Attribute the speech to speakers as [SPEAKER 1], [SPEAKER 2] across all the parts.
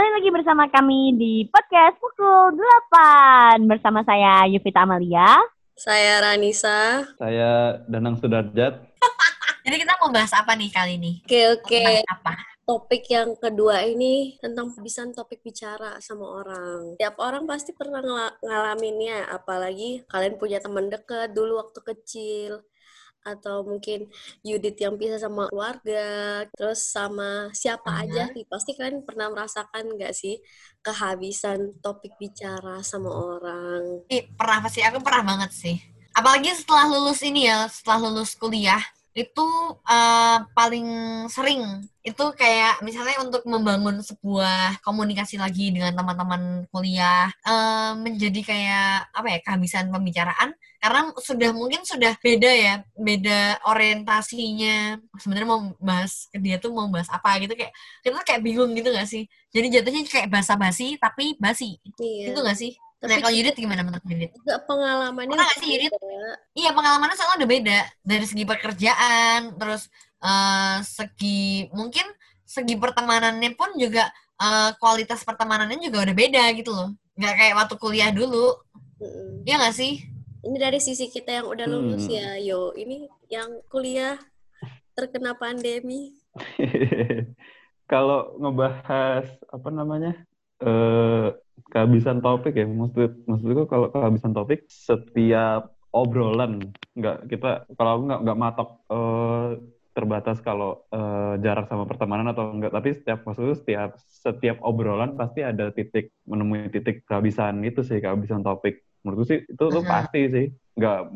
[SPEAKER 1] Kembali lagi bersama kami di podcast pukul 8 bersama saya Yuvita Amalia.
[SPEAKER 2] Saya Ranisa.
[SPEAKER 3] Saya Danang Sudarjat.
[SPEAKER 4] Jadi kita mau bahas apa nih kali ini?
[SPEAKER 2] Oke, oke.
[SPEAKER 4] Bahas apa?
[SPEAKER 2] Topik yang kedua ini tentang bisa topik bicara sama orang. Tiap orang pasti pernah ngala- ngalaminnya, apalagi kalian punya teman dekat dulu waktu kecil atau mungkin Yudit yang pisah sama keluarga, terus sama siapa
[SPEAKER 4] Mhm.
[SPEAKER 2] aja sih, pasti kalian pernah merasakan nggak sih kehabisan topik bicara sama orang?
[SPEAKER 4] Ih, pernah pasti aku pernah banget sih. Apalagi setelah lulus ini ya, setelah lulus kuliah itu eh, paling sering. Itu kayak misalnya untuk membangun sebuah komunikasi lagi dengan teman-teman kuliah eh, menjadi kayak apa ya kehabisan pembicaraan. Karena sudah mungkin sudah beda ya beda orientasinya. Sebenarnya mau bahas dia tuh mau bahas apa gitu kayak kita kayak bingung gitu gak sih? Jadi jatuhnya kayak basa-basi tapi basi.
[SPEAKER 2] Iya.
[SPEAKER 4] itu gak sih
[SPEAKER 2] Tapi
[SPEAKER 4] nah kalau Yudit gimana menurut Yudit
[SPEAKER 2] juga pengalamannya
[SPEAKER 4] Pernah nggak sih, Yudit?
[SPEAKER 2] beda.
[SPEAKER 4] Iya pengalamannya soalnya udah beda dari segi pekerjaan, terus eh, segi mungkin segi pertemanannya pun juga eh, kualitas pertemanannya juga udah beda gitu loh. Nggak kayak waktu kuliah dulu,
[SPEAKER 2] Mm-mm.
[SPEAKER 4] iya nggak sih?
[SPEAKER 2] Ini dari sisi kita yang udah lulus
[SPEAKER 3] Hmm.
[SPEAKER 2] ya, yo. Ini yang kuliah terkena pandemi.
[SPEAKER 3] Kalau ngebahas apa namanya eh kehabisan topik ya, maksud maksudku kalau kehabisan topik setiap obrolan nggak kita kalau aku nggak nggak matok eh, terbatas kalau eh, jarak sama pertemanan atau enggak tapi setiap maksudku setiap setiap obrolan pasti ada titik menemui titik kehabisan itu sih kehabisan topik. Menurutku sih itu tuh
[SPEAKER 4] Aha.
[SPEAKER 3] pasti sih. Nggak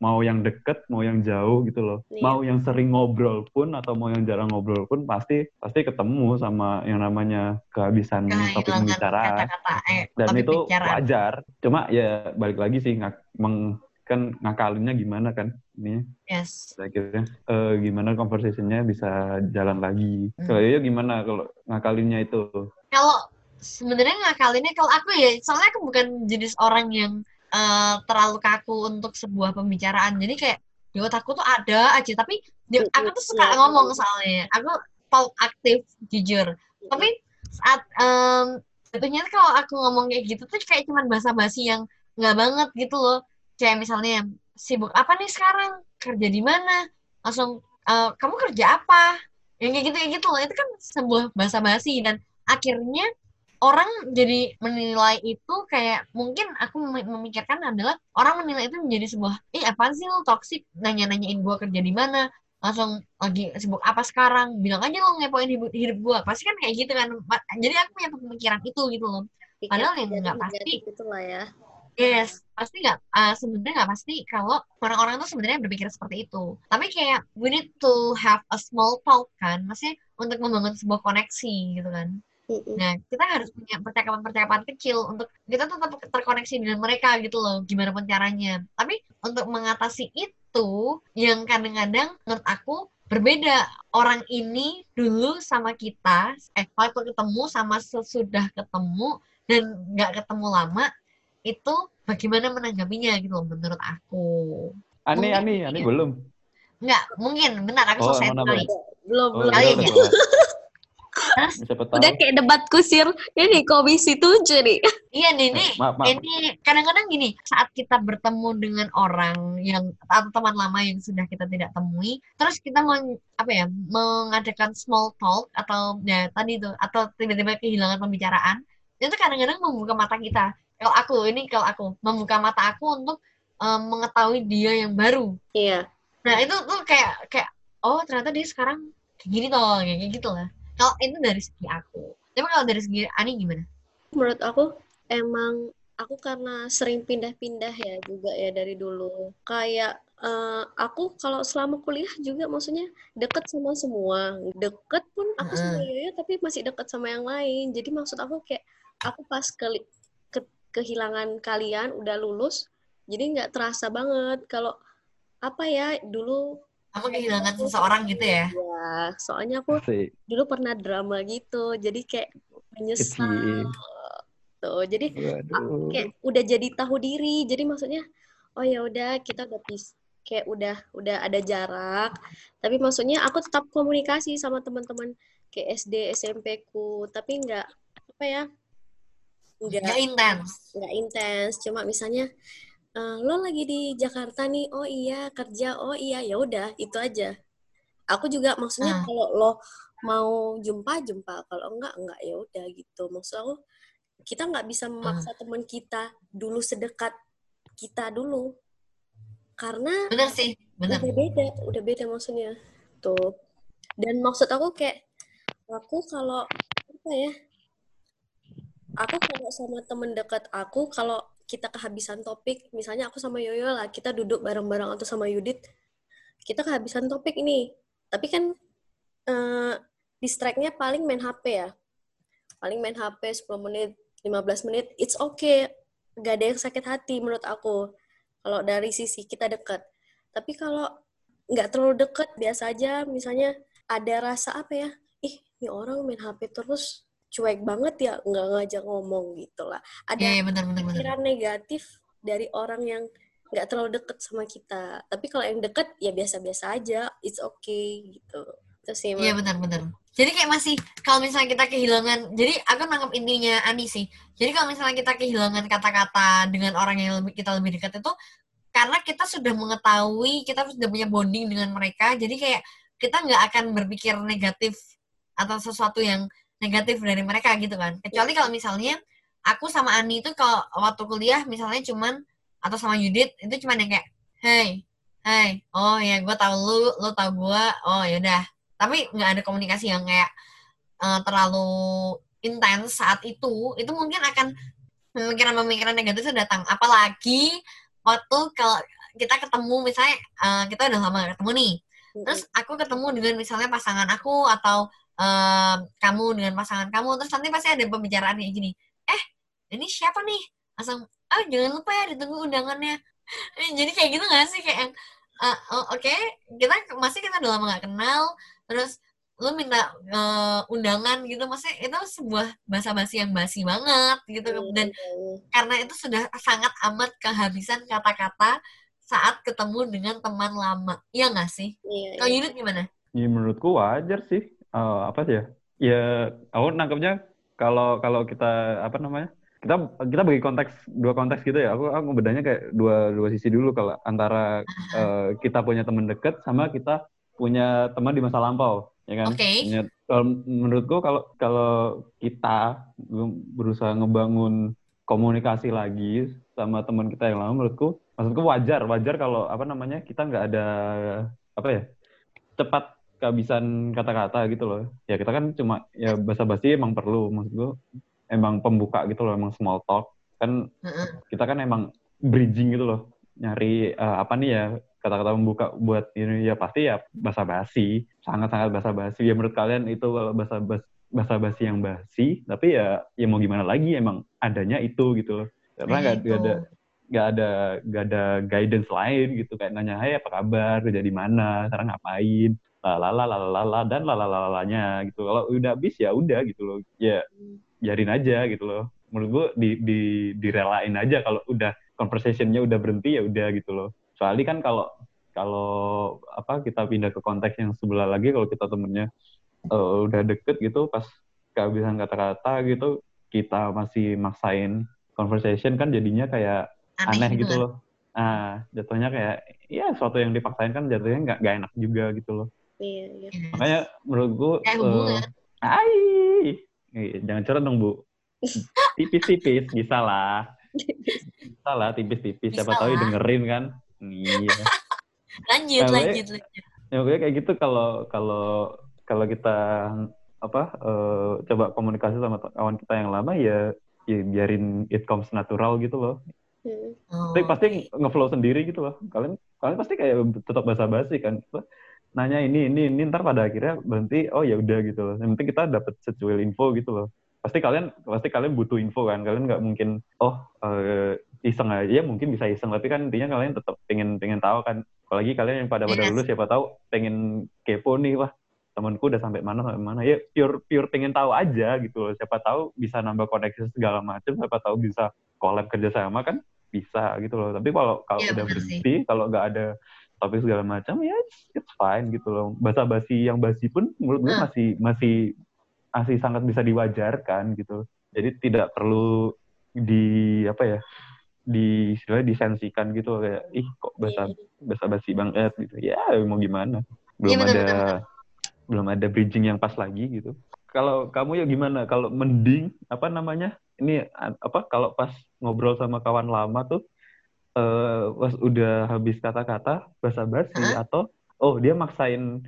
[SPEAKER 3] mau yang deket mau yang jauh gitu loh
[SPEAKER 2] Iya.
[SPEAKER 3] mau yang sering ngobrol pun atau mau yang jarang ngobrol pun pasti pasti ketemu sama yang namanya kehabisan topik
[SPEAKER 4] Kehilangan
[SPEAKER 3] pembicaraan
[SPEAKER 4] eh,
[SPEAKER 3] dan
[SPEAKER 4] topik
[SPEAKER 3] itu
[SPEAKER 4] pembicaraan.
[SPEAKER 3] wajar cuma ya balik lagi sih ngak, meng, kan ngakalinnya gimana kan ini
[SPEAKER 4] Yes.
[SPEAKER 3] akhirnya eh, gimana conversationnya bisa jalan lagi
[SPEAKER 4] Hmm.
[SPEAKER 3] kalau Yoyo gimana kalau ngakalinnya itu
[SPEAKER 4] Kalau sebenarnya ngakalinnya kalau aku ya, soalnya aku bukan jenis orang yang eh, terlalu kaku untuk sebuah pembicaraan. Jadi kayak di otakku tuh ada aja, tapi di- aku tuh suka ngomong soalnya. Aku talk aktif, jujur. Tapi saat em jatuhnya tuh kalau aku ngomong kayak gitu tuh kayak cuman basa-basi yang nggak banget gitu loh. Kayak misalnya sibuk apa nih sekarang? Kerja di mana? Langsung "Eh, kamu kerja apa? Yang kayak gitu kayak gitu loh. Itu kan sebuah basa-basi dan akhirnya orang jadi menilai itu kayak mungkin aku mem- memikirkan adalah orang menilai itu menjadi sebuah ih apaan sih lo toksik nanya-nanyain gua kerja di mana langsung lagi sibuk apa sekarang bilang aja lo ngepoin hidup, hidup gua pasti kan kayak gitu kan jadi aku punya pemikiran itu gitu loh Padahal yang nggak pasti.
[SPEAKER 2] negatif itulah ya.
[SPEAKER 4] Yes, pasti nggak. ah, sebenarnya nggak pasti kalau orang-orang tuh sebenarnya berpikir seperti itu. Tapi kayak we need to have a small talk kan, maksudnya untuk membangun sebuah koneksi gitu kan. Nah, kita harus punya percakapan-percakapan kecil untuk kita tetap terkoneksi dengan mereka gitu loh, gimana pun caranya. Tapi untuk mengatasi itu, yang kadang-kadang menurut aku berbeda. Orang ini dulu sama kita, eh waktu ketemu sama sesudah ketemu dan nggak ketemu lama, itu bagaimana menanggapinya gitu loh menurut aku.
[SPEAKER 3] Ani
[SPEAKER 4] Mungkin
[SPEAKER 3] Ani Ani
[SPEAKER 4] iya.
[SPEAKER 3] belum
[SPEAKER 4] Nggak, mungkin benar aku
[SPEAKER 3] Oh,
[SPEAKER 4] selesai
[SPEAKER 3] apa?
[SPEAKER 2] Belum,
[SPEAKER 3] oh
[SPEAKER 2] belum.
[SPEAKER 4] Kali
[SPEAKER 3] siapa tahu
[SPEAKER 2] Udah kayak debat kusir. Ini komisi tujuh nih.
[SPEAKER 4] Iya nih, nih.
[SPEAKER 3] Eh, maaf maaf
[SPEAKER 4] Ini kadang-kadang gini, saat kita bertemu dengan orang yang atau teman lama yang sudah kita tidak temui, terus kita mau apa ya, mengadakan small talk atau ya tadi tuh atau tiba-tiba kehilangan pembicaraan, itu kadang-kadang membuka mata kita. Kalau aku ini kalau aku membuka mata aku untuk em, mengetahui dia yang baru.
[SPEAKER 2] Iya.
[SPEAKER 4] Nah, itu tuh kayak kayak oh, ternyata dia sekarang kayak gini toh, kayak kayak gitu lah. Kalau itu dari segi aku. Tapi kalau dari segi Ani gimana?
[SPEAKER 2] Menurut aku emang aku karena sering pindah-pindah ya juga ya dari dulu. Kayak eh, aku kalau selama kuliah juga maksudnya deket sama semua. Deket pun aku sama
[SPEAKER 4] Heeh.
[SPEAKER 2] Yoyo tapi masih deket sama yang lain. Jadi maksud aku kayak aku pas ke, ke- kehilangan kalian udah lulus, jadi nggak terasa banget kalau apa ya dulu
[SPEAKER 4] Kamu kehilangan seseorang gitu ya?
[SPEAKER 2] ya soalnya aku dulu pernah drama gitu jadi kayak menyesal tuh. Jadi
[SPEAKER 3] waduh.
[SPEAKER 2] kayak udah jadi tahu diri. Jadi maksudnya oh ya udah kita udah pis kayak udah udah ada jarak. Tapi maksudnya aku tetap komunikasi sama teman-teman kayak SD SMP ku. Tapi nggak apa ya Nggak
[SPEAKER 4] intens.
[SPEAKER 2] nggak intens. Cuma misalnya eh, lo lagi di Jakarta nih. Oh iya kerja. Oh iya ya udah itu aja. Aku juga maksudnya
[SPEAKER 4] Ah.
[SPEAKER 2] kalau lo mau jumpa jumpa. Kalau enggak enggak ya udah gitu. Maksud aku kita nggak bisa memaksa teman kita dulu sedekat kita dulu. Karena
[SPEAKER 4] Bener sih, bener.
[SPEAKER 2] udah beda udah beda maksudnya. Tuh. Dan maksud aku kayak aku kalau apa ya aku kalau sama temen dekat aku kalau kita kehabisan topik misalnya aku sama Yoyo lah kita duduk bareng-bareng atau sama Yudit kita kehabisan topik ini. Tapi kan eh, distract-nya paling main HP ya. Paling main HP 10 menit 15 menit it's okay. Gak ada yang sakit hati menurut aku kalau dari sisi kita dekat tapi kalau nggak terlalu deket biasa aja misalnya ada rasa apa ya ih ini orang main HP terus cuek banget ya nggak ngajak ngomong gitu lah ada
[SPEAKER 4] Iya, iya, bener, bener, bener.
[SPEAKER 2] pikiran negatif dari orang yang nggak terlalu deket sama kita tapi kalau yang deket ya biasa-biasa aja it's okay gitu itu sih
[SPEAKER 4] Iya,
[SPEAKER 2] Mak.
[SPEAKER 4] bener, bener. Jadi kayak masih, kalau misalnya kita kehilangan, jadi aku nangkep intinya Ani sih. Jadi kalau misalnya kita kehilangan kata-kata dengan orang yang lebih, kita lebih dekat itu, karena kita sudah mengetahui, kita sudah punya bonding dengan mereka, jadi kayak kita nggak akan berpikir negatif atau sesuatu yang negatif dari mereka gitu kan. Kecuali kalau misalnya aku sama Ani itu kalau waktu kuliah misalnya cuman atau sama Yudit itu cuman yang kayak hey hey oh ya gue tahu lu lu tahu gue oh yaudah tapi nggak ada komunikasi yang kayak eh, terlalu intens saat itu itu mungkin akan pemikiran-pemikiran negatif itu datang. Apalagi waktu kalau kita ketemu misalnya eh, kita udah lama gak ketemu nih. Terus aku ketemu dengan misalnya pasangan aku atau em, kamu dengan pasangan kamu terus nanti pasti ada pembicaraan kayak gini eh ini siapa nih? Langsung ah jangan lupa ya ditunggu undangannya. Eh, jadi kayak gitu gak sih kayak yang eh, oh, oke kita masih kita udah lama gak kenal terus lu minta eh, undangan gitu maksudnya itu sebuah bahasa basi yang basi banget gitu. Dan karena itu sudah sangat amat kehabisan kata-kata saat ketemu dengan teman lama. Iya nggak sih?
[SPEAKER 2] Iya,
[SPEAKER 4] kalau
[SPEAKER 2] iya.
[SPEAKER 4] Yudit gimana?
[SPEAKER 3] Ya, menurutku wajar sih. Eh, apa sih ya? Ya, aku nangkepnya kalau kalau kita apa namanya? Kita kita bagi konteks dua konteks gitu ya. Aku aku bedanya kayak dua dua sisi dulu kalau antara eh, kita punya teman dekat sama kita punya teman di masa lampau, ya kan?
[SPEAKER 4] Oke.
[SPEAKER 3] Kalau menurutku kalau kalau kita berusaha ngebangun komunikasi lagi sama teman kita yang lama, menurutku maksudku wajar wajar kalau apa namanya kita nggak ada apa ya cepat kehabisan kata-kata gitu loh. Ya kita kan cuma ya basa-basi emang perlu maksud gue emang pembuka gitu loh, emang small talk. Kan kita kan emang bridging gitu loh. Nyari eh, apa nih ya kata-kata pembuka buat ini ya pasti ya basa-basi, sangat-sangat basa-basi. Ya menurut kalian itu kalau basa basa-basi yang basi, tapi ya ya mau gimana lagi emang adanya itu gitu loh. Karena
[SPEAKER 4] Nah,
[SPEAKER 3] nggak nggak ada nggak ada nggak ada guidance lain gitu kayak nanya hai apa kabar kerja di mana sekarang ngapain lalala lalala dan lalalalanya gitu kalau udah habis ya udah gitu loh ya biarin aja gitu loh menurut gua di di direlain aja kalau udah conversationnya udah berhenti ya udah gitu loh soalnya kan kalau kalau apa kita pindah ke konteks yang sebelah lagi kalau kita temennya eh, udah deket gitu pas kehabisan kata-kata gitu kita masih maksain conversation kan jadinya kayak aneh, gitu
[SPEAKER 4] kan?
[SPEAKER 3] loh. Nah, jatuhnya kayak ya sesuatu yang dipaksain kan jatuhnya nggak nggak enak juga gitu loh.
[SPEAKER 2] Iya, iya.
[SPEAKER 3] Makanya menurut gue
[SPEAKER 4] Kayak hubungan.
[SPEAKER 3] ai Eh, jangan curhat dong bu. Tipis-tipis bisa lah. Bisa lah tipis-tipis. Siapa tahu dengerin kan. Iya.
[SPEAKER 4] lanjut
[SPEAKER 3] Kalau-
[SPEAKER 4] lanjut lanjut
[SPEAKER 3] ya pokoknya kayak gitu kalau kalau kalau kita apa eh, coba komunikasi sama kawan kita yang lama ya ya biarin it comes natural gitu loh.
[SPEAKER 2] Hmm.
[SPEAKER 4] Oh,
[SPEAKER 3] Tapi pasti ngeflow sendiri gitu loh. Kalian kalian pasti kayak tetap basa-basi kan. Nanya ini ini ini ntar pada akhirnya berhenti oh ya udah gitu loh. Yang penting kita dapat secuil info gitu loh. Pasti kalian pasti kalian butuh info kan. Kalian nggak mungkin oh eh, iseng aja ya mungkin bisa iseng tapi kan intinya kalian tetap pengen pengen tahu kan. Apalagi kalian yang pada pada
[SPEAKER 4] Yes.
[SPEAKER 3] lulus siapa tahu pengen kepo nih wah temanku udah sampai mana sampai mana ya pure pure pengen tahu aja gitu loh. Siapa tahu bisa nambah koneksi segala macam. Siapa tahu bisa collab kerjasama kan bisa gitu loh. Tapi kalau kalau
[SPEAKER 4] Iya,
[SPEAKER 3] udah berhenti, kalau nggak ada topik segala macam ya it's, fine gitu loh. Bahasa basi yang basi pun menurut gue
[SPEAKER 4] Hmm.
[SPEAKER 3] masih masih masih sangat bisa diwajarkan gitu. Jadi tidak perlu di apa ya di istilahnya disensikan gitu kayak ih kok basa basa basi banget gitu ya mau gimana belum
[SPEAKER 4] Iya, betul,
[SPEAKER 3] ada
[SPEAKER 4] betul, betul.
[SPEAKER 3] belum ada bridging yang pas lagi gitu kalau kamu ya gimana kalau mending apa namanya ini apa kalau pas ngobrol sama kawan lama tuh eh pas udah habis kata-kata basa-basi
[SPEAKER 4] Hah?
[SPEAKER 3] atau oh dia maksain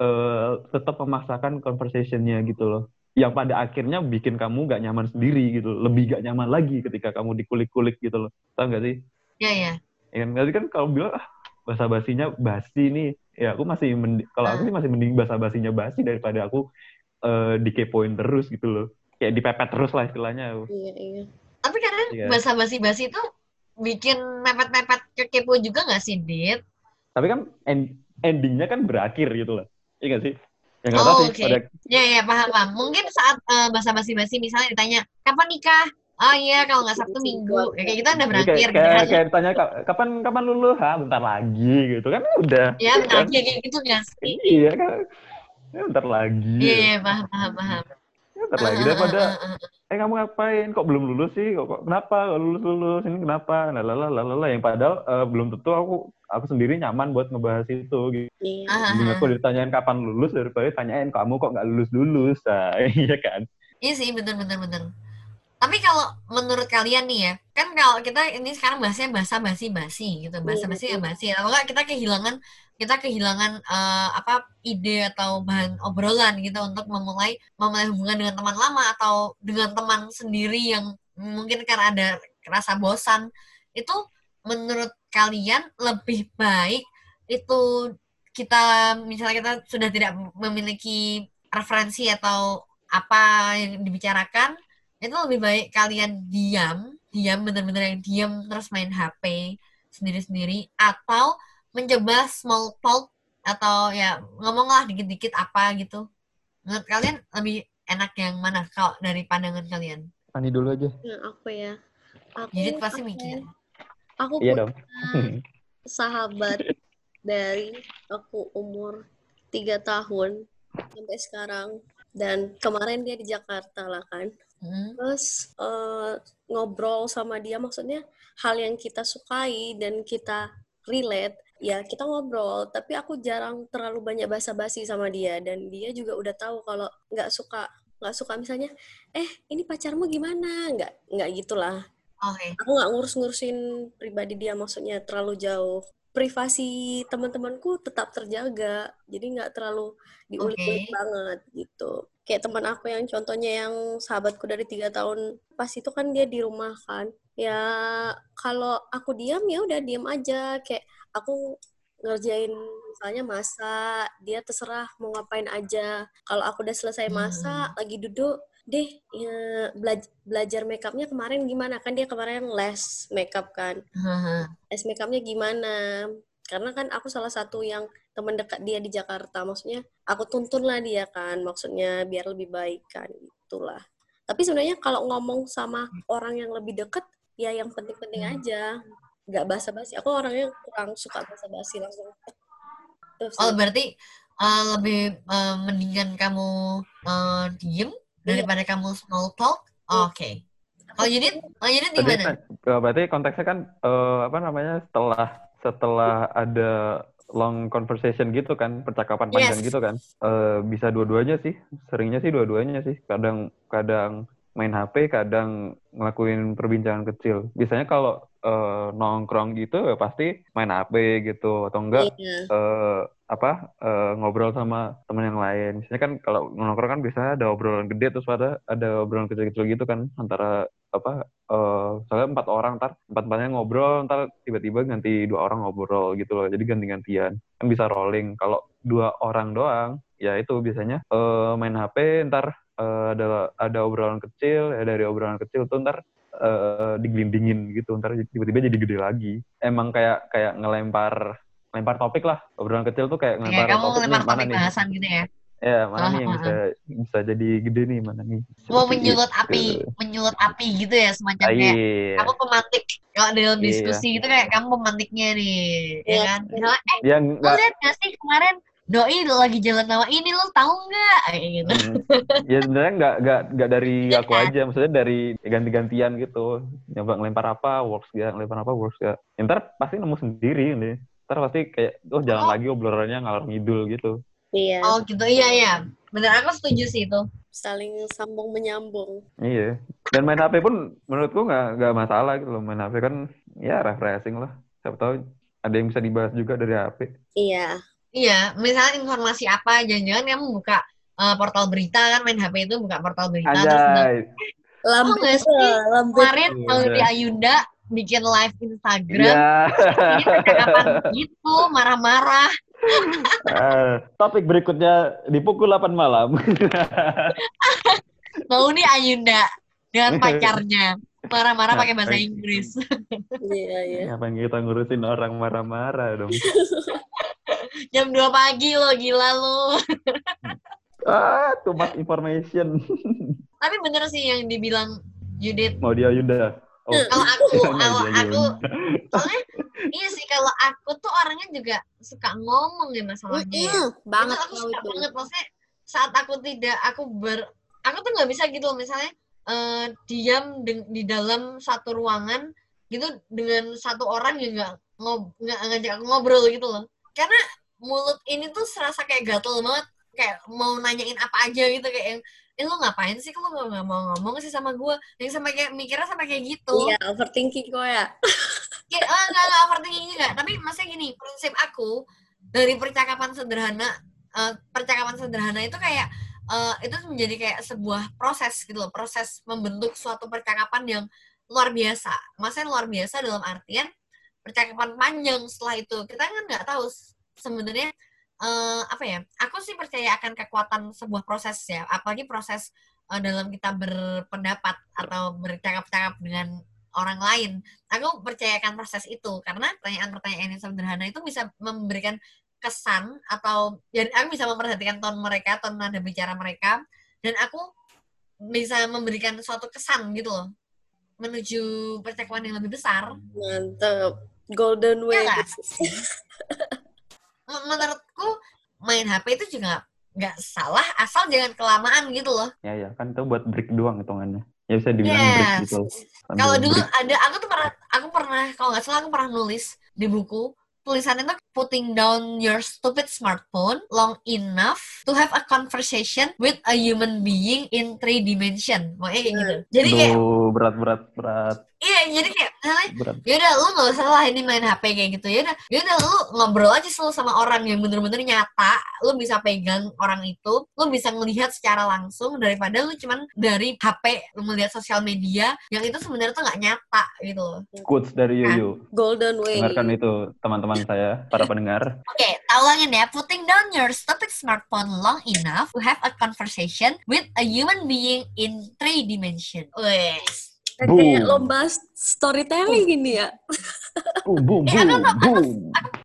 [SPEAKER 3] eh tetap memaksakan conversationnya gitu loh yang pada akhirnya bikin kamu gak nyaman sendiri gitu lebih gak nyaman lagi ketika kamu dikulik-kulik gitu loh tau gak sih
[SPEAKER 4] Iya, iya.
[SPEAKER 3] ya kan Tadi kan kalau bilang ah basa basinya basi nih ya aku masih kalau aku sih masih mending basa basinya basi daripada aku eh dikepoin terus gitu loh kayak dipepet terus lah istilahnya
[SPEAKER 2] Iya, iya.
[SPEAKER 4] Tapi kadang
[SPEAKER 3] Iya.
[SPEAKER 4] bahasa basi-basi itu bikin mepet-mepet kepo juga nggak sih, Dit?
[SPEAKER 3] tapi kan end- endingnya kan berakhir gitu loh iya gak sih ya nggak
[SPEAKER 4] Oh, oke.
[SPEAKER 3] pada
[SPEAKER 4] Iya, iya, paham, paham. Mungkin saat eh, bahasa basi-basi misalnya ditanya, kapan nikah? Oh iya, kalau nggak Sabtu Minggu. Ya, kayak gitu udah
[SPEAKER 3] Jadi
[SPEAKER 4] berakhir.
[SPEAKER 3] kayak,
[SPEAKER 4] gitu
[SPEAKER 3] kayak,
[SPEAKER 4] kan.
[SPEAKER 3] kayak ditanya "Ka- kapan kapan lulus ha bentar lagi gitu kan udah
[SPEAKER 4] Ya, bentar
[SPEAKER 3] kan?
[SPEAKER 4] lagi kayak gitu nggak sih?
[SPEAKER 3] iya kan Ya, bentar lagi
[SPEAKER 4] Iya, iya, paham, paham, paham.
[SPEAKER 3] Ya, lagi
[SPEAKER 4] Ah,
[SPEAKER 3] daripada
[SPEAKER 4] ah, ah, ah.
[SPEAKER 3] eh kamu ngapain kok belum lulus sih kok, kok kenapa kok lulus lulus ini kenapa lalala lalala yang padahal eh, belum tentu aku aku sendiri nyaman buat ngebahas itu gitu
[SPEAKER 2] Iya.
[SPEAKER 3] Mending
[SPEAKER 4] ah.
[SPEAKER 3] aku ditanyain kapan lulus daripada tanyain kamu kok nggak lulus lulus nah, iya kan
[SPEAKER 4] Iya sih, bener bener bener. Tapi kalau menurut kalian nih ya, kan kalau kita ini sekarang bahasnya bahasa basi basi gitu, bahasa
[SPEAKER 2] Iya,
[SPEAKER 4] basi ya basi. Kalau nggak kita kehilangan kita kehilangan eh, apa ide atau bahan obrolan gitu untuk memulai memulai hubungan dengan teman lama atau dengan teman sendiri yang mungkin karena ada rasa bosan itu menurut kalian lebih baik itu kita misalnya kita sudah tidak memiliki referensi atau apa yang dibicarakan itu lebih baik kalian diam diam bener-bener yang diam terus main HP sendiri-sendiri atau mencoba small talk atau ya ngomonglah dikit-dikit apa gitu. Menurut kalian lebih enak yang mana kalau dari pandangan kalian?
[SPEAKER 3] Ani dulu aja.
[SPEAKER 2] Nah, aku ya. Aku,
[SPEAKER 4] Judit pasti mikir.
[SPEAKER 2] Aku
[SPEAKER 3] iya
[SPEAKER 2] punya
[SPEAKER 3] dong
[SPEAKER 2] sahabat dari aku umur tiga tahun sampai sekarang. Dan kemarin dia di Jakarta lah kan
[SPEAKER 4] Hmm.
[SPEAKER 2] terus eh, ngobrol sama dia maksudnya hal yang kita sukai dan kita relate ya kita ngobrol. Tapi aku jarang terlalu banyak basa-basi sama dia. Dan dia juga udah tahu kalau nggak suka nggak suka misalnya eh ini pacarmu gimana? Nggak nggak gitulah.
[SPEAKER 4] Oke.
[SPEAKER 2] Aku nggak ngurus-ngurusin pribadi dia maksudnya terlalu jauh privasi teman-temanku tetap terjaga. Jadi nggak terlalu diulik-ulik
[SPEAKER 4] Oke.
[SPEAKER 2] banget gitu. Kayak teman aku yang contohnya yang sahabatku dari tiga tahun pas itu kan dia di rumah kan. Ya kalau aku diam ya udah diam aja. Kayak aku ngerjain misalnya masak dia terserah mau ngapain aja. Kalau aku udah selesai
[SPEAKER 4] Hmm.
[SPEAKER 2] masak lagi duduk deh ya, belaj- belajar makeupnya kemarin gimana? Kan dia kemarin les makeup kan.
[SPEAKER 4] Haha.
[SPEAKER 2] les makeupnya gimana? Karena kan aku salah satu yang teman dekat dia di Jakarta. Maksudnya aku tuntun lah dia kan. Maksudnya biar lebih baik kan itulah tapi sebenarnya kalau ngomong sama orang yang lebih deket ya yang penting-penting
[SPEAKER 4] Hmm.
[SPEAKER 2] aja. Nggak basa-basi. Aku orangnya kurang suka basa-basi langsung. Terus
[SPEAKER 4] Oh, berarti eh, lebih eh, mendingan kamu eh, diem daripada kamu small talk? Oke. Kalau Yudit, kalau Yudit
[SPEAKER 3] Tadi
[SPEAKER 4] gimana?
[SPEAKER 3] kan, eh, berarti konteksnya kan eh, apa namanya setelah setelah ada long conversation gitu kan percakapan panjang
[SPEAKER 4] Yes.
[SPEAKER 3] gitu kan Eh, bisa dua-duanya sih seringnya sih dua-duanya sih kadang kadang main HP kadang ngelakuin perbincangan kecil biasanya kalau eh, nongkrong gitu ya pasti main HP gitu atau enggak
[SPEAKER 2] Iya.
[SPEAKER 3] eh apa eh, ngobrol sama teman yang lain. Misalnya kan kalau nongkrong kan biasanya ada obrolan gede terus ada ada obrolan kecil-kecil gitu kan antara apa eh soalnya empat orang ntar empat empatnya ngobrol ntar tiba-tiba ganti dua orang ngobrol gitu loh jadi ganti-gantian kan bisa rolling kalau dua orang doang ya itu biasanya eh main HP ntar eh, ada ada obrolan kecil ya dari obrolan kecil tuh ntar eh, digelindingin gitu ntar tiba-tiba jadi gede lagi emang kayak kayak ngelempar lempar topik lah obrolan kecil tuh kayak
[SPEAKER 4] Kayak
[SPEAKER 3] ngelempar
[SPEAKER 4] kamu
[SPEAKER 3] topik
[SPEAKER 4] lempar
[SPEAKER 3] mana
[SPEAKER 4] topik
[SPEAKER 3] nih
[SPEAKER 4] bahasan gitu ya?
[SPEAKER 3] ya mana nih yang
[SPEAKER 4] Ah,
[SPEAKER 3] bisa bisa jadi gede nih mana nih
[SPEAKER 4] Mau menyulut api, menyulut api gitu ya semacam
[SPEAKER 3] Ah,
[SPEAKER 4] kayak
[SPEAKER 3] iya
[SPEAKER 4] kamu pemantik. Kalau dalam
[SPEAKER 3] Iya.
[SPEAKER 4] diskusi gitu kayak kamu pemantiknya nih, ya
[SPEAKER 2] Iya.
[SPEAKER 4] kan? Misalnya, eh,
[SPEAKER 3] dia
[SPEAKER 4] lo
[SPEAKER 3] nggak
[SPEAKER 4] lihat gak sih kemarin doi lagi jalan sama ini lo tahu nggak kayak gitu
[SPEAKER 3] Hmm. ya sebenarnya nggak nggak nggak dari
[SPEAKER 4] Iya
[SPEAKER 3] aku
[SPEAKER 4] kan?
[SPEAKER 3] aja maksudnya dari ganti-gantian gitu nyoba ngelempar apa works gak ngelempar apa works gak ya, ntar pasti nemu sendiri nih ntar pasti kayak oh jangan
[SPEAKER 4] Oh.
[SPEAKER 3] lagi obrolannya ngalor ngidul gitu.
[SPEAKER 2] Iya,
[SPEAKER 4] oh gitu. Iya iya. Bener aku setuju sih itu.
[SPEAKER 2] Saling sambung menyambung.
[SPEAKER 3] iya. Dan main HP pun menurutku nggak nggak masalah gitu loh. Main HP kan ya refreshing lah. Siapa tahu ada yang bisa dibahas juga dari HP
[SPEAKER 2] Iya,
[SPEAKER 4] iya. Misalnya informasi apa jangan-jangan kamu buka eh, portal berita kan main HP itu buka portal berita terus
[SPEAKER 3] anjay.
[SPEAKER 2] lambe
[SPEAKER 4] nggak sih?
[SPEAKER 2] lambe.
[SPEAKER 4] kemarin
[SPEAKER 3] Iya.
[SPEAKER 4] kalau di Ayunda bikin live Instagram.
[SPEAKER 3] Ya
[SPEAKER 4] ini percakapan gitu marah-marah.
[SPEAKER 3] Eh, topik berikutnya di pukul 8 malam.
[SPEAKER 4] Mau nih Ayunda dengan pacarnya marah-marah pakai bahasa Inggris.
[SPEAKER 2] Iya, iya.
[SPEAKER 3] ngapain kita ngurusin orang marah-marah dong?
[SPEAKER 4] Jam 2 pagi lo gila lo
[SPEAKER 3] ah too much information.
[SPEAKER 4] Tapi bener sih yang dibilang Judith.
[SPEAKER 3] Mau dia Yunda oh
[SPEAKER 4] kalau aku kalau aku soalnya iya sih kalau aku tuh orangnya juga suka ngomong ya masalahnya ya.
[SPEAKER 2] Mm, banget
[SPEAKER 4] itu aku suka
[SPEAKER 2] itu.
[SPEAKER 4] banget maksudnya saat aku tidak aku ber aku tuh nggak bisa gitu loh, misalnya eh, diam di, di dalam satu ruangan gitu dengan satu orang yang nggak ngob nggak ngajak aku ngobrol gitu loh karena mulut ini tuh serasa kayak gatel banget kayak mau nanyain apa aja gitu kayak yang eh lo ngapain sih kalau nggak nggak mau ngomong sih sama gue yang sampai kayak mikirnya sampai kayak gitu
[SPEAKER 2] Iya, overthinking kok ya.
[SPEAKER 4] Kayak, ah, enggak, enggak overthinking juga. Tapi maksudnya gini, prinsip aku dari percakapan sederhana, eh, percakapan sederhana itu kayak, eh, itu menjadi kayak sebuah proses gitu loh, proses membentuk suatu percakapan yang luar biasa. Maksudnya luar biasa dalam artian percakapan panjang setelah itu. Kita kan nggak tahu sebenarnya eh, apa ya? Aku sih percaya akan kekuatan sebuah proses ya, apalagi proses eh, dalam kita berpendapat atau bercakap-cakap dengan orang lain aku percayakan proses itu karena pertanyaan-pertanyaan yang sederhana itu bisa memberikan kesan atau dan aku bisa memperhatikan ton mereka, ton nada bicara mereka dan aku bisa memberikan suatu kesan gitu loh menuju percakapan yang lebih besar.
[SPEAKER 2] Mantep. Golden way.
[SPEAKER 4] Iya nggak? Main HP itu juga nggak salah asal jangan kelamaan gitu loh.
[SPEAKER 3] ya ya kan itu buat break doang hitungannya ya bisa dibilang break
[SPEAKER 4] Yes.
[SPEAKER 3] gitu Sambil
[SPEAKER 4] Kalau dulu
[SPEAKER 3] break.
[SPEAKER 4] ada aku tuh pernah aku pernah kalau nggak salah aku pernah nulis di buku tulisannya tuh putting down your stupid smartphone long enough to have a conversation with a human being in three dimension. Makanya kayak gitu. Jadi kayak
[SPEAKER 3] berat berat berat
[SPEAKER 4] iya jadi kayak
[SPEAKER 3] berat
[SPEAKER 4] yaudah lu nggak usah lah ini main HP kayak gitu yaudah yaudah lu ngobrol aja selalu sama orang yang bener-bener nyata lu bisa pegang orang itu lu bisa melihat secara langsung daripada lu cuman dari HP lu melihat sosial media yang itu sebenarnya tuh nggak nyata gitu loh
[SPEAKER 3] quotes dari Yoyo
[SPEAKER 2] Golden way.
[SPEAKER 3] dengarkan itu teman-teman saya para pendengar
[SPEAKER 4] Oke, talangin ya. Putting down your stupid smartphone long enough to have a conversation with a human being in three dimension. Wes.
[SPEAKER 2] Kayak
[SPEAKER 3] Boom.
[SPEAKER 2] lomba storytelling gini ya.
[SPEAKER 3] boom boom
[SPEAKER 4] Eh, aku
[SPEAKER 3] boom boom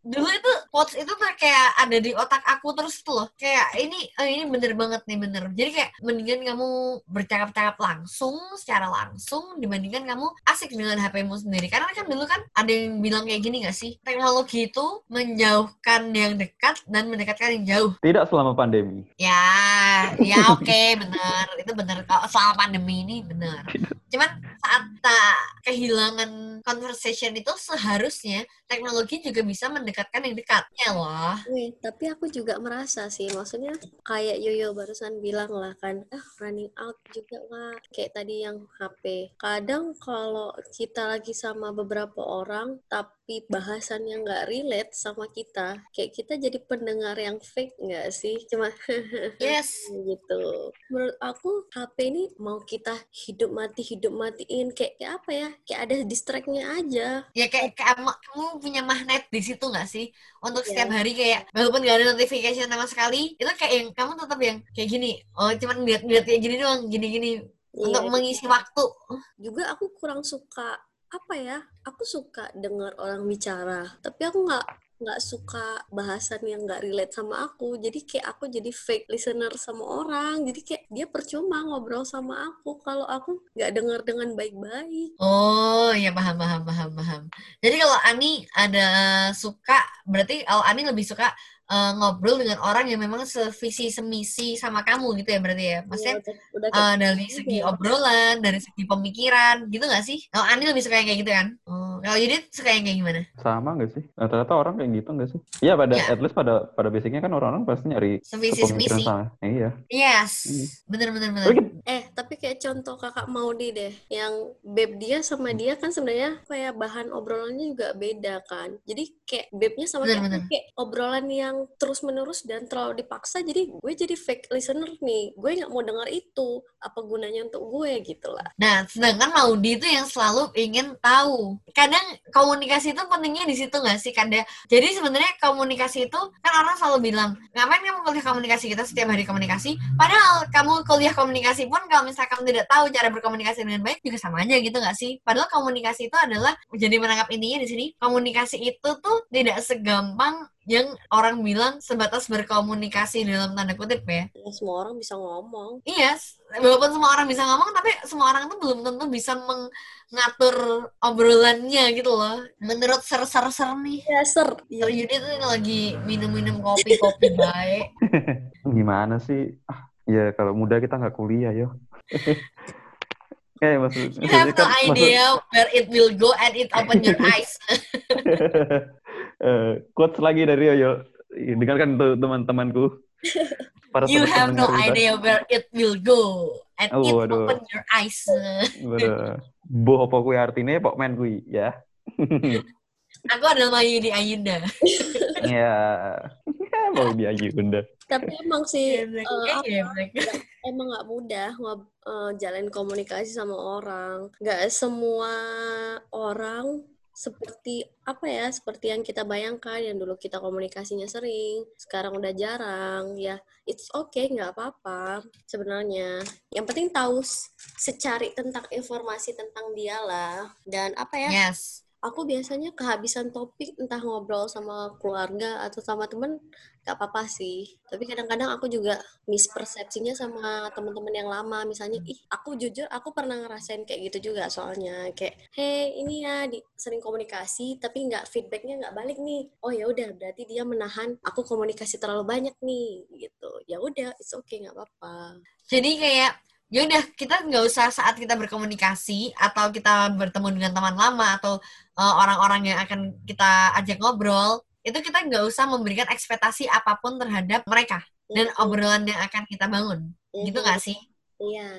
[SPEAKER 4] Dulu itu quotes itu tuh kayak ada di otak aku terus tuh loh. Kayak ini eh, ini bener banget nih bener. Jadi kayak mendingan kamu bercakap-cakap langsung secara langsung dibandingkan kamu asik dengan HPmu sendiri. Karena kan dulu kan ada yang bilang kayak gini gak sih? Teknologi itu menjauhkan yang dekat dan mendekatkan yang jauh.
[SPEAKER 3] tidak selama pandemi
[SPEAKER 4] Ya, ya oke bener itu bener kalau soal pandemi ini bener. Cuman saat kita kehilangan conversation itu seharusnya teknologi juga bisa mendekatkan yang dekat. Ya loh.
[SPEAKER 2] Wih, tapi aku juga merasa sih, maksudnya kayak Yoyo barusan bilang lah kan, ah running out juga lah, kayak tadi yang HP. Kadang kalau kita lagi sama beberapa orang, tapi bahasannya nggak relate sama kita, kayak kita jadi pendengar yang fake nggak sih? Cuma
[SPEAKER 4] Yes.
[SPEAKER 2] gitu. Menurut aku HP ini mau kita hidup mati hidup matiin kayak, kayak apa ya? Kayak ada distract-nya aja.
[SPEAKER 4] Ya kayak kamu, kamu punya magnet di situ nggak sih? Untuk
[SPEAKER 2] Ya.
[SPEAKER 4] setiap hari kayak walaupun gak ada notification sama sekali, itu kayak yang kamu tetap yang kayak gini. Oh, cuman lihat-lihat kayak gini doang, gini-gini untuk
[SPEAKER 2] Iya,
[SPEAKER 4] mengisi waktu.
[SPEAKER 2] juga aku kurang suka apa ya aku suka dengar orang bicara tapi aku nggak nggak suka bahasan yang nggak relate sama aku. Jadi kayak aku jadi fake listener sama orang. Jadi kayak dia percuma ngobrol sama aku. Kalau aku nggak dengar dengan baik-baik.
[SPEAKER 4] Oh, ya paham, paham, paham, paham. Jadi kalau Ani ada suka, berarti kalau Ani lebih suka eh, ngobrol dengan orang yang memang sevisi semisi sama kamu gitu ya berarti ya. Maksudnya
[SPEAKER 2] Iya, udah, udah
[SPEAKER 4] eh, dari segi
[SPEAKER 2] Iya.
[SPEAKER 4] obrolan, dari segi pemikiran, gitu gak sih? Oh, Ani lebih suka yang kayak gitu kan? Oh, kalau Yudit suka yang kayak gimana?
[SPEAKER 3] Sama nggak sih? Rata-rata orang kayak gitu nggak sih? Iya pada
[SPEAKER 4] Iya.
[SPEAKER 3] at least pada pada basicnya kan orang-orang pasti nyari
[SPEAKER 4] Sevisi semisi.
[SPEAKER 3] sama. Iya.
[SPEAKER 4] Yes,
[SPEAKER 3] Hmm.
[SPEAKER 4] bener bener bener.
[SPEAKER 2] Eh, tapi kayak contoh kakak Maudi deh, yang beb dia sama dia kan sebenarnya kayak bahan obrolannya juga beda kan. Jadi kayak bebnya sama kayak,
[SPEAKER 4] Bener-bener.
[SPEAKER 2] kayak obrolan yang terus menerus dan terlalu dipaksa. Jadi gue jadi fake listener nih. Gue nggak mau dengar itu. Apa gunanya untuk gue gitu lah.
[SPEAKER 4] Nah, sedangkan Maudi itu yang selalu ingin tahu. Kadang komunikasi itu pentingnya di situ nggak sih, Kanda? Jadi sebenarnya komunikasi itu kan orang selalu bilang, ngapain kamu kuliah komunikasi kita setiap hari komunikasi? Padahal kamu kuliah komunikasi pun kalau misalnya kamu tidak tahu cara berkomunikasi dengan baik juga sama aja gitu nggak sih? Padahal komunikasi itu adalah jadi menangkap intinya di sini komunikasi itu tuh tidak segampang yang orang bilang sebatas berkomunikasi dalam tanda kutip ya.
[SPEAKER 2] Ya, semua orang bisa ngomong.
[SPEAKER 4] Iya, s- walaupun semua orang bisa ngomong, tapi semua orang itu belum tentu bisa mengatur obrolannya gitu loh. Menurut ser-ser-ser nih,
[SPEAKER 2] Ya, ser.
[SPEAKER 4] Ser Yudi tuh lagi minum-minum kopi-kopi baik.
[SPEAKER 3] Gimana sih? Ah, ya kalau muda kita nggak kuliah yo. Eh maksud,
[SPEAKER 4] You have
[SPEAKER 3] maksudnya
[SPEAKER 4] no
[SPEAKER 3] kan- maksud-
[SPEAKER 4] idea where it will go and it open your eyes.
[SPEAKER 3] Eh, quotes lagi dari Yoyo. Dengarkan tuh teman-temanku. Para
[SPEAKER 4] You have no
[SPEAKER 3] kita.
[SPEAKER 4] idea where it will go and
[SPEAKER 3] Oh,
[SPEAKER 4] it
[SPEAKER 3] waduh.
[SPEAKER 4] open your eyes.
[SPEAKER 3] Boh apa kuwi artinya pok men kuwi ya.
[SPEAKER 4] Aku adalah Mayudi Ayunda.
[SPEAKER 3] Ya. Mau dia Yunda.
[SPEAKER 2] Tapi emang sih, apa,
[SPEAKER 4] geblek.
[SPEAKER 2] emang nggak mudah ngob- eh, jalin komunikasi sama orang. Nggak semua orang seperti apa ya, seperti yang kita bayangkan yang dulu kita komunikasinya sering, sekarang udah jarang. Ya, it's okay, nggak apa-apa sebenarnya. Yang penting tahu secari tentang informasi tentang dia lah. Dan apa ya?
[SPEAKER 4] Yes.
[SPEAKER 2] Aku biasanya kehabisan topik entah ngobrol sama keluarga atau sama temen gak apa-apa sih. Tapi kadang-kadang aku juga mispersepsinya sama teman-teman yang lama. Misalnya ih aku jujur aku pernah ngerasain kayak gitu juga soalnya. Kayak hey ini ya di, sering komunikasi tapi nggak feedbacknya nggak balik nih. Oh ya udah berarti dia menahan aku komunikasi terlalu banyak nih gitu. Ya udah it's okay nggak apa-apa.
[SPEAKER 4] Jadi kayak ya udah kita nggak usah saat kita berkomunikasi atau kita bertemu dengan teman lama atau uh, orang-orang yang akan kita ajak ngobrol itu kita nggak usah memberikan ekspektasi apa pun terhadap mereka dan
[SPEAKER 2] Mhm,
[SPEAKER 4] obrolan yang akan kita bangun gitu
[SPEAKER 2] mhm.
[SPEAKER 4] nggak sih?
[SPEAKER 2] iya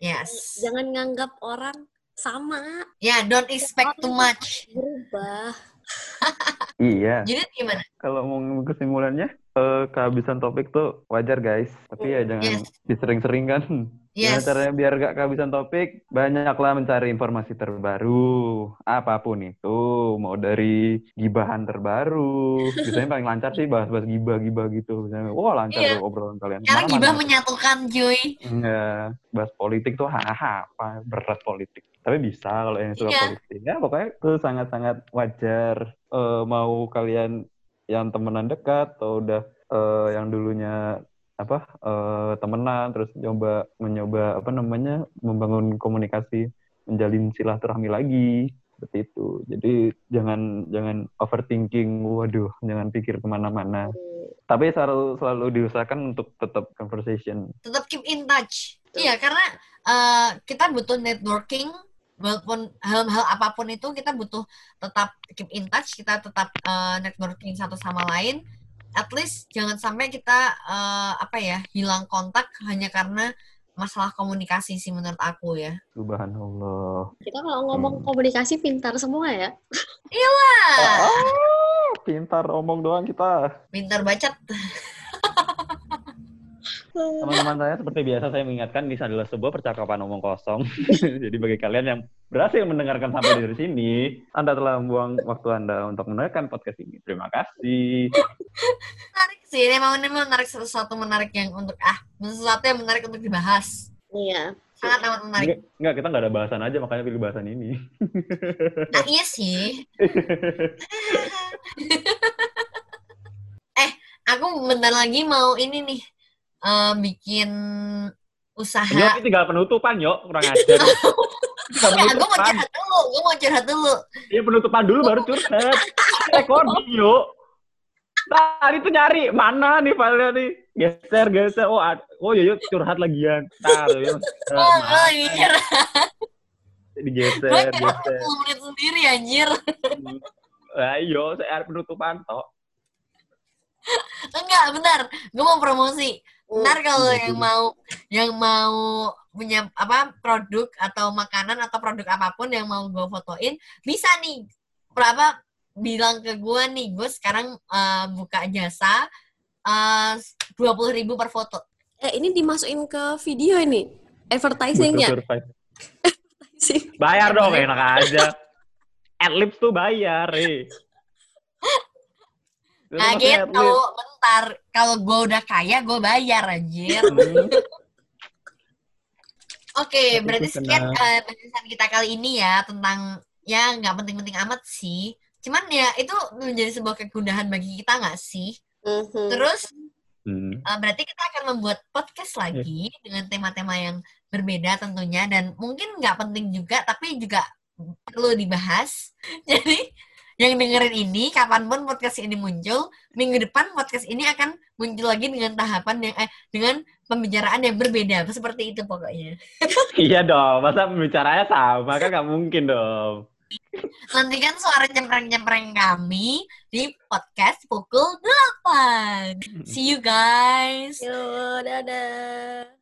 [SPEAKER 4] Yes.
[SPEAKER 2] jangan nganggap orang sama
[SPEAKER 4] Ya, don't expect too much.
[SPEAKER 2] berubah
[SPEAKER 3] Iya.
[SPEAKER 4] Jadi gimana?
[SPEAKER 3] Kalau mau kesimpulannya, eh, kehabisan topik tuh wajar guys. Tapi ya jangan
[SPEAKER 4] Yes.
[SPEAKER 3] disering-sering kan. Gimana
[SPEAKER 4] Yes.
[SPEAKER 3] caranya biar gak kehabisan topik? Banyaklah mencari informasi terbaru. Apa pun itu. Mau dari gibahan terbaru. Biasanya paling lancar sih bahas-bahas gibah-gibah gitu. Misalnya, wah lancar
[SPEAKER 4] Iya.
[SPEAKER 3] obrolan kalian.
[SPEAKER 4] Karena gibah menyatukan, cuy.
[SPEAKER 3] Enggak, bahas politik tuh hahaha, apa berat politik. Tapi bisa kalau yang suka
[SPEAKER 4] Iya.
[SPEAKER 3] politik. Ya pokoknya itu sangat-sangat wajar. Eh, mau kalian yang temenan dekat atau udah eh, yang dulunya apa eh, temenan terus nyoba mencoba apa namanya membangun komunikasi menjalin silaturahmi lagi seperti itu. Jadi jangan jangan overthinking waduh jangan pikir ke mana-mana. Tapi selalu selalu diusahakan untuk tetap conversation.
[SPEAKER 4] Tetap keep in touch. Iya, karena uh, kita butuh networking walaupun hal-hal apa pun itu kita butuh tetap keep in touch, kita tetap uh, networking satu sama lain. At least jangan sampai kita uh, apa ya hilang kontak hanya karena masalah komunikasi sih menurut aku ya.
[SPEAKER 3] Subhanallah.
[SPEAKER 2] Kita kalau ngomong
[SPEAKER 3] Hmm.
[SPEAKER 2] komunikasi pintar semua ya.
[SPEAKER 4] Ah,
[SPEAKER 3] Oh, pintar omong doang kita.
[SPEAKER 4] pintar bacot.
[SPEAKER 3] Teman-teman saya seperti biasa saya mengingatkan ini adalah sebuah percakapan omong kosong. Jadi bagi kalian yang berhasil mendengarkan sampai dari sini, Anda telah membuang waktu Anda untuk mendengarkan podcast ini. Terima kasih.
[SPEAKER 4] Menarik sih, ini memang ini menarik sesuatu menarik yang untuk ah sesuatu yang menarik untuk dibahas.
[SPEAKER 2] Iya.
[SPEAKER 4] Sangat amat menarik.
[SPEAKER 3] Enggak, enggak, kita nggak ada bahasan aja makanya pilih bahasan ini.
[SPEAKER 4] Nah, iya sih. eh, aku bentar lagi mau ini nih eh, bikin usaha.
[SPEAKER 3] Yuk, ini tinggal penutupan, yuk. Kurang ajar.
[SPEAKER 4] Ya, gue mau curhat dulu, gue mau curhat dulu.
[SPEAKER 3] Iya, penutupan dulu baru curhat. Recording, yuk. Tadi tuh nyari mana nih filenya nih. Geser, geser. Oh, ad- oh iya, yuk curhat lagian. Ntar, ya.
[SPEAKER 4] Oh, oh iya.
[SPEAKER 3] Digeser,
[SPEAKER 4] Gue kira
[SPEAKER 3] geser.
[SPEAKER 4] 10 menit sendiri anjir.
[SPEAKER 3] Ayo, saya penutupan toh.
[SPEAKER 4] Enggak, bentar. Gue mau promosi. Ntar kalau
[SPEAKER 3] Hmm,
[SPEAKER 4] yang
[SPEAKER 3] betul.
[SPEAKER 4] mau yang mau punya apa produk atau makanan atau produk apa pun yang mau gue fotoin bisa nih berapa bilang ke gue nih gue sekarang eh, buka jasa dua puluh ribu per foto
[SPEAKER 2] Eh, ini dimasukin ke video ini. Advertising-nya.
[SPEAKER 3] Bayar dong, enak aja. Adlibs tuh bayar, eh.
[SPEAKER 4] Nah gitu bentar kalau gue udah kaya gue bayar anjir
[SPEAKER 3] Hmm.
[SPEAKER 4] Oke,
[SPEAKER 3] Tapi
[SPEAKER 4] berarti sekian
[SPEAKER 3] kena-
[SPEAKER 4] eh, pembahasan kita kali ini ya tentang ya nggak penting-penting amat sih. Cuman ya itu menjadi sebuah kegundahan bagi kita nggak sih?
[SPEAKER 2] Mhm.
[SPEAKER 4] Terus
[SPEAKER 3] Hmm.
[SPEAKER 4] eh, berarti kita akan membuat podcast lagi dengan tema-tema yang berbeda tentunya dan mungkin nggak penting juga tapi juga perlu dibahas. Jadi yang dengerin ini kapan pun podcast ini muncul minggu depan podcast ini akan muncul lagi dengan tahapan yang eh dengan pembicaraan yang berbeda seperti itu pokoknya.
[SPEAKER 3] Iya dong, masa pembicaranya sama kan nggak mungkin dong.
[SPEAKER 4] Nantikan suara cempreng-cempreng kami di podcast pukul 8. See you guys.
[SPEAKER 2] Yo, dadah.